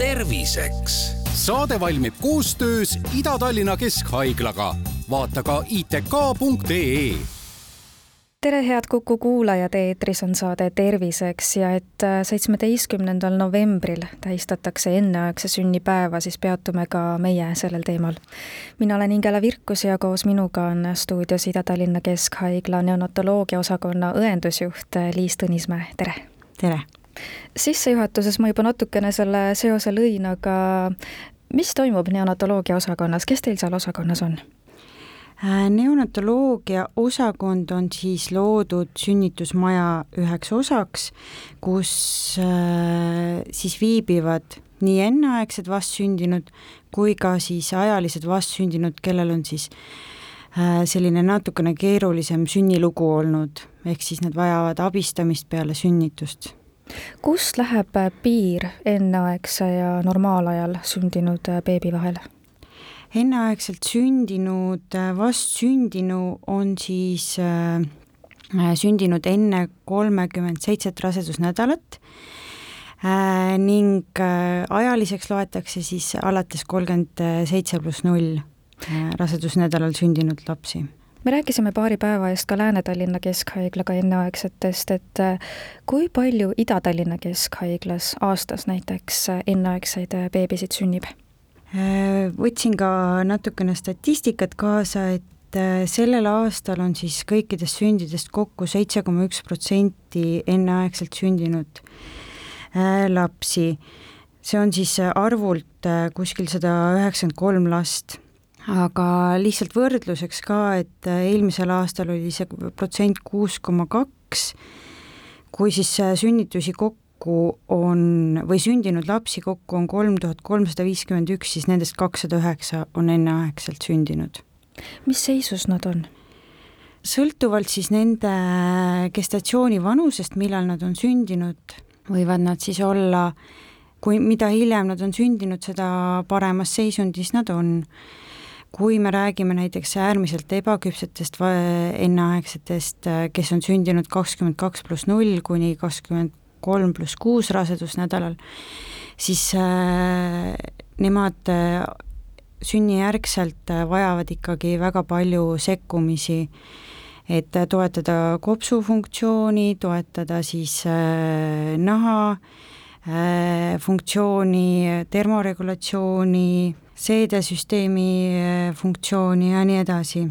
terviseks. saade valmib koostöös Ida-Tallinna Keskhaiglaga. vaata ka itk.ee tere, head Kuku kuulajad, eetris on saade Terviseks ja et äh, seitsmeteistkümnendal novembril tähistatakse enneaegse sünnipäeva, siis peatume ka meie sellel teemal. mina olen Ingela Virkus ja koos minuga on stuudios Ida-Tallinna Keskhaigla neonatoloogia osakonna õendusjuht Liis Tõnismäe, tere! tere! Sissejuhatuses ma juba natukene selle seose lõin, aga mis toimub neonatoloogia osakonnas, kes teil seal osakonnas on? Äh, neonatoloogia osakond on siis loodud sünnitusmaja üheks osaks, kus äh, siis viibivad nii enneaegsed vastsündinud kui ka siis ajalised vastsündinud, kellel on siis äh, selline natukene keerulisem sünnilugu olnud, ehk siis nad vajavad abistamist peale sünnitust. Kust läheb piir enneaegse ja normaalajal sündinud beebi vahel? enneaegselt sündinud äh, vastsündinu on siis äh, äh, sündinud enne kolmekümmend seitset rasedusnädalat äh, ning äh, ajaliseks loetakse siis alates kolmkümmend seitse pluss null äh, rasedusnädalal sündinud lapsi me rääkisime paari päeva eest ka Lääne-Tallinna Keskhaiglaga enneaegsetest, et äh, kui palju Ida-Tallinna Keskhaiglas aastas näiteks enneaegseid beebisid sünnib? Äh, võtsin ka natukene statistikat kaasa, et äh, sellel aastal on siis kõikidest sündidest kokku seitse koma üks protsenti enneaegselt sündinud äh, lapsi. see on siis arvult kuskil sada üheksakümmend kolm last, aga lihtsalt võrdluseks ka, et eelmisel aastal oli see protsent kuus koma kaks, kui siis sünnitusi kokku kokku on, või sündinud lapsi kokku on kolm tuhat kolmsada viiskümmend üks, siis nendest kakssada üheksa on enneaegselt sündinud. mis seisus nad on? sõltuvalt siis nende gestatsiooni vanusest, millal nad on sündinud, võivad nad siis olla, kui, mida hiljem nad on sündinud, seda paremas seisundis nad on kui me räägime näiteks äärmiselt ebaküpsetest enneaegsetest, kes on sündinud kakskümmend kaks pluss null kuni kakskümmend kolm pluss kuus rasedusnädalal, siis äh, nemad äh, sünnijärgselt äh, vajavad ikkagi väga palju sekkumisi, et toetada kopsufunktsiooni, toetada siis äh, naha äh, funktsiooni, termoregulatsiooni, seedesüsteemi äh, funktsiooni ja nii edasi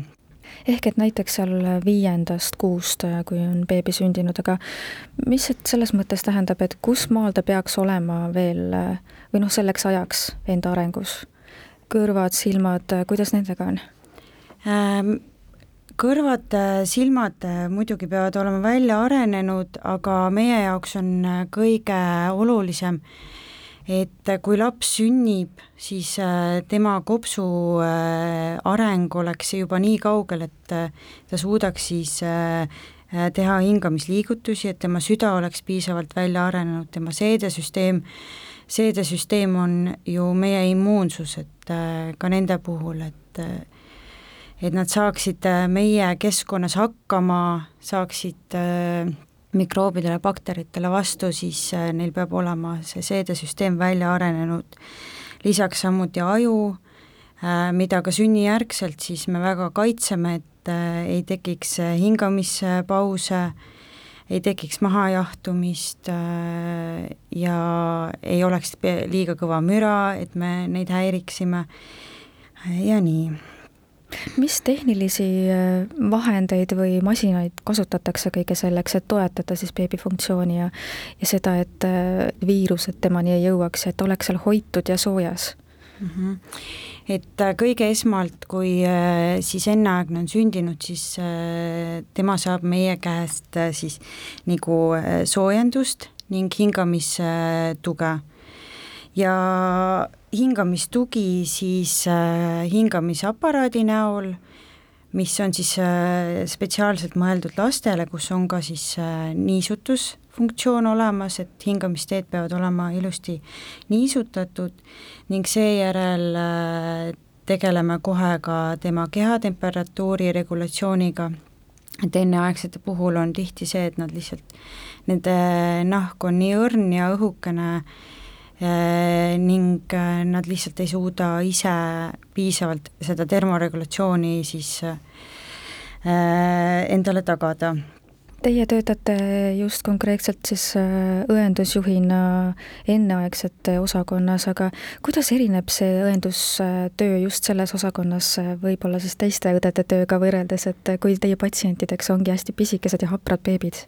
ehk et näiteks seal viiendast kuust, kui on beebi sündinud, aga mis see selles mõttes tähendab, et kus maal ta peaks olema veel või noh, selleks ajaks enda arengus? kõrvad, silmad, kuidas nendega on ähm,? kõrvad, silmad muidugi peavad olema välja arenenud, aga meie jaoks on kõige olulisem äh, et kui laps sünnib, siis äh, tema kopsu äh, areng oleks juba nii kaugel, et äh, ta suudaks siis teha hingamisliigutusi, et tema süda oleks piisavalt välja arenenud, tema seedesüsteem, seedesüsteem on ju meie immuunsus, et ka nende puhul, et et nad saaksid meie keskkonnas hakkama, saaksid mikroobidele, bakteritele vastu, siis äh, neil peab olema see seedesüsteem välja arenenud. lisaks samuti aju, äh, mida ka sünnijärgselt siis me väga kaitseme, et äh, ei tekiks hingamispause, ei tekiks mahajahtumist ja ei oleks liiga kõva müra, et me neid häiriksime ja nii mis tehnilisi äh, vahendeid või masinaid kasutatakse kõige selleks, et toetada siis beebi funktsiooni ja ja seda, et äh, viirused temani ei jõuaks, et oleks seal hoitud ja soojas mm? -hmm. et äh, kõige esmalt, kui siis enneaegne on sündinud, siis tema saab meie käest siis nagu soojendust ning hingamistuge ja hingamistugi siis äh, hingamisaparaadi näol, mis on siis äh, spetsiaalselt mõeldud lastele, kus on ka siis äh, niisutusfunktsioon olemas, et hingamisteed peavad olema ilusti niisutatud ning seejärel tegeleme kohe ka tema kehatemperatuuri regulatsiooniga, et enneaegsete puhul on tihti see, et nad lihtsalt, nende nahk on nii õrn ja õhukene, ning nad lihtsalt ei suuda ise piisavalt seda termoregulatsiooni siis endale tagada Teie töötate just konkreetselt siis äh, õendusjuhina enneaegsete osakonnas, aga kuidas erineb see õendustöö just selles osakonnas äh, võib-olla siis teiste õdede tööga võrreldes, et kui teie patsientideks ongi hästi pisikesed ja haprad beebid?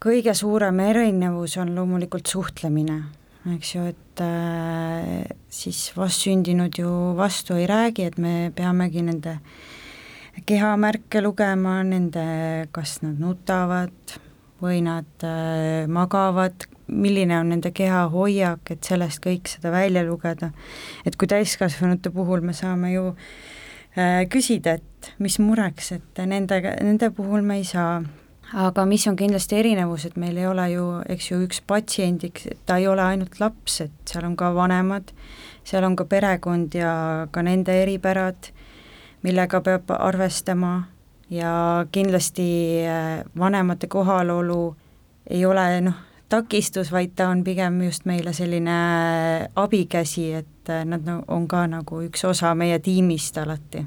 kõige suurem erinevus on loomulikult suhtlemine, eks ju, et äh, siis vastsündinud ju vastu ei räägi, et me peamegi nende kehamärke lugema, nende, kas nad nutavad või nad äh, magavad, milline on nende kehahoiak, et sellest kõik seda välja lugeda. et kui täiskasvanute puhul me saame ju äh, küsida, et mis mureks, et nendega, nende puhul me ei saa. Aga mis on kindlasti erinevus, et meil ei ole ju, eks ju, üks patsiendiks, ta ei ole ainult laps, et seal on ka vanemad, seal on ka perekond ja ka nende eripärad millega peab arvestama. Ja kindlasti äh, vanemate kohalolu ei ole noh, takistus, vaid ta on pigem just meile selline äh, abikäsi, et äh, nad on ka nagu üks osa meie tiimist alati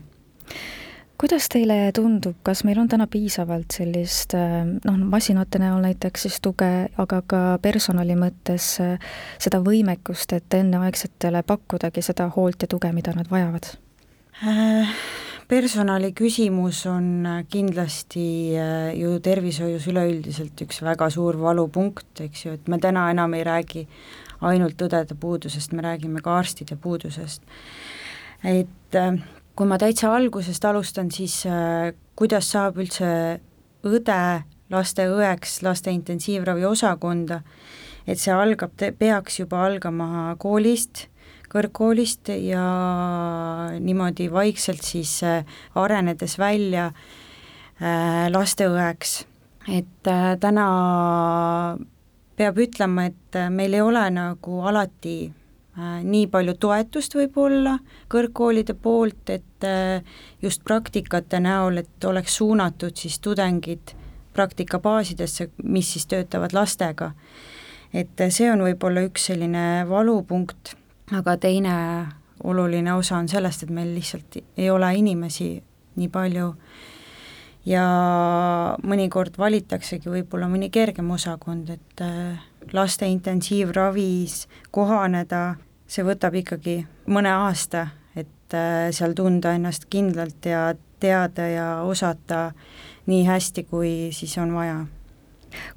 kuidas teile tundub, kas meil on täna piisavalt sellist noh, masinate näol näiteks siis tuge, aga ka personali mõttes seda võimekust, et enneaegsetele pakkudagi seda hoolt ja tuge, mida nad vajavad äh,? personali küsimus on kindlasti äh, ju tervishoius üleüldiselt üks väga suur valupunkt, eks ju, et me täna enam ei räägi ainult õdede puudusest, me räägime ka arstide puudusest. et äh, kui ma täitsa algusest alustan, siis äh, kuidas saab üldse õde laste õeks laste intensiivravi osakonda, et see algab, peaks juba algama koolist kõrgkoolist ja niimoodi vaikselt siis äh, arenedes välja äh, lasteõeks. et täna peab ütlema, et meil ei ole nagu alati nii palju toetust võib-olla kõrgkoolide poolt, et just praktikate näol, et oleks suunatud siis tudengid praktikabaasidesse, mis siis töötavad lastega. et see on võib-olla üks selline valupunkt aga teine oluline osa on sellest, et meil lihtsalt ei ole inimesi nii palju ja mõnikord valitaksegi võib-olla mõni kergem osakond, et äh, laste intensiivravis kohaneda, see võtab ikkagi mõne aasta, et äh, seal tunda ennast kindlalt ja teada ja osata nii hästi, kui siis on vaja.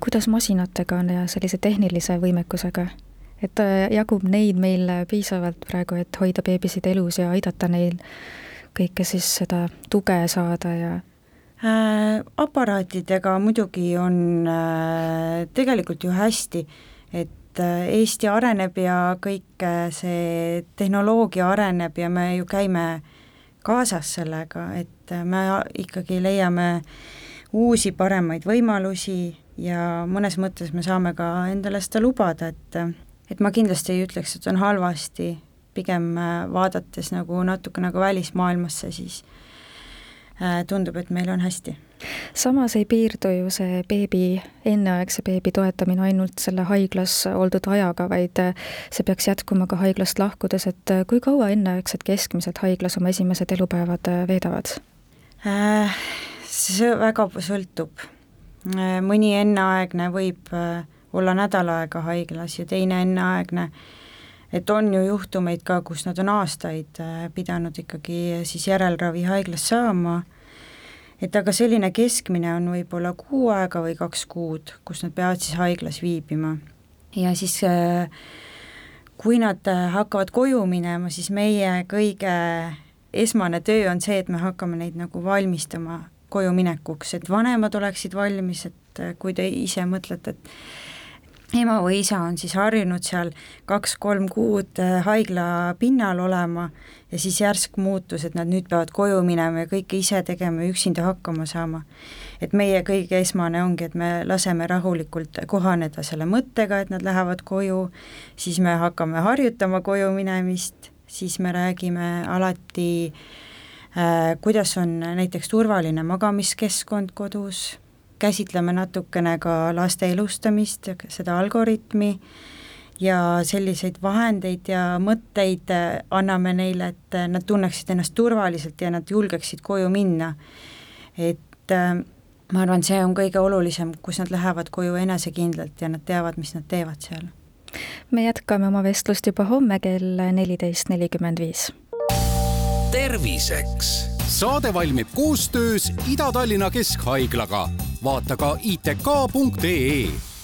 kuidas masinatega on ja sellise tehnilise võimekusega? et äh, jagub neid meil piisavalt praegu, et hoida beebisid elus ja aidata neil kõike siis seda tuge saada ja äh, aparaatidega muidugi on äh, tegelikult ju hästi, et äh, Eesti areneb ja kõik äh, see tehnoloogia areneb ja me ju käime kaasas sellega, et äh, me ikkagi leiame uusi paremaid võimalusi ja mõnes mõttes me saame ka endale seda lubada, et et ma kindlasti ei ütleks, et on halvasti, pigem äh, vaadates nagu natuke nagu välismaailmasse, siis äh, tundub, et meil on hästi. samas ei piirdu ju see beebi, enneaegse beebi toetamine ainult selle haiglas oldud ajaga, vaid äh, see peaks jätkuma ka haiglast lahkudes, et kui kaua enneaegsed keskmiselt haiglas oma esimesed elupäevad veedavad? See väga sõltub. mõni enneaegne võib äh, olla nädal aega haiglas ja teine enneaegne, et on ju juhtumeid ka, kus nad on aastaid äh, pidanud ikkagi siis järelravi haiglas saama, et aga selline keskmine on võib-olla kuu aega või kaks kuud, kus nad peavad siis haiglas viibima. ja siis äh, kui nad äh, hakkavad koju minema, siis meie kõige esmane töö on see, et me hakkame neid nagu valmistama koju minekuks, et vanemad oleksid valmis, et kui te ise mõtlete, et ema või isa on siis harjunud seal kaks-kolm kuud äh, haigla pinnal olema ja siis järsk muutus, et nad nüüd peavad koju minema ja kõike ise tegema ja üksinda hakkama saama. et meie kõige esmane ongi, et me laseme rahulikult kohaneda selle mõttega, et nad lähevad koju, siis me hakkame harjutama koju minemist, siis me räägime alati äh, kuidas on näiteks turvaline magamiskeskkond kodus käsitleme natukene ka laste elustamist, seda algoritmi ja selliseid vahendeid ja mõtteid äh, anname neile, et nad tunneksid ennast turvaliselt ja nad julgeksid koju minna. et äh, ma arvan, see on kõige olulisem, kus nad lähevad koju enesekindlalt ja nad teavad, mis nad teevad seal. me jätkame oma vestlust juba homme kell neliteist nelikümmend viis. terviseks saade valmib koostöös Ida-Tallinna Keskhaiglaga. Vaata ka itk.ee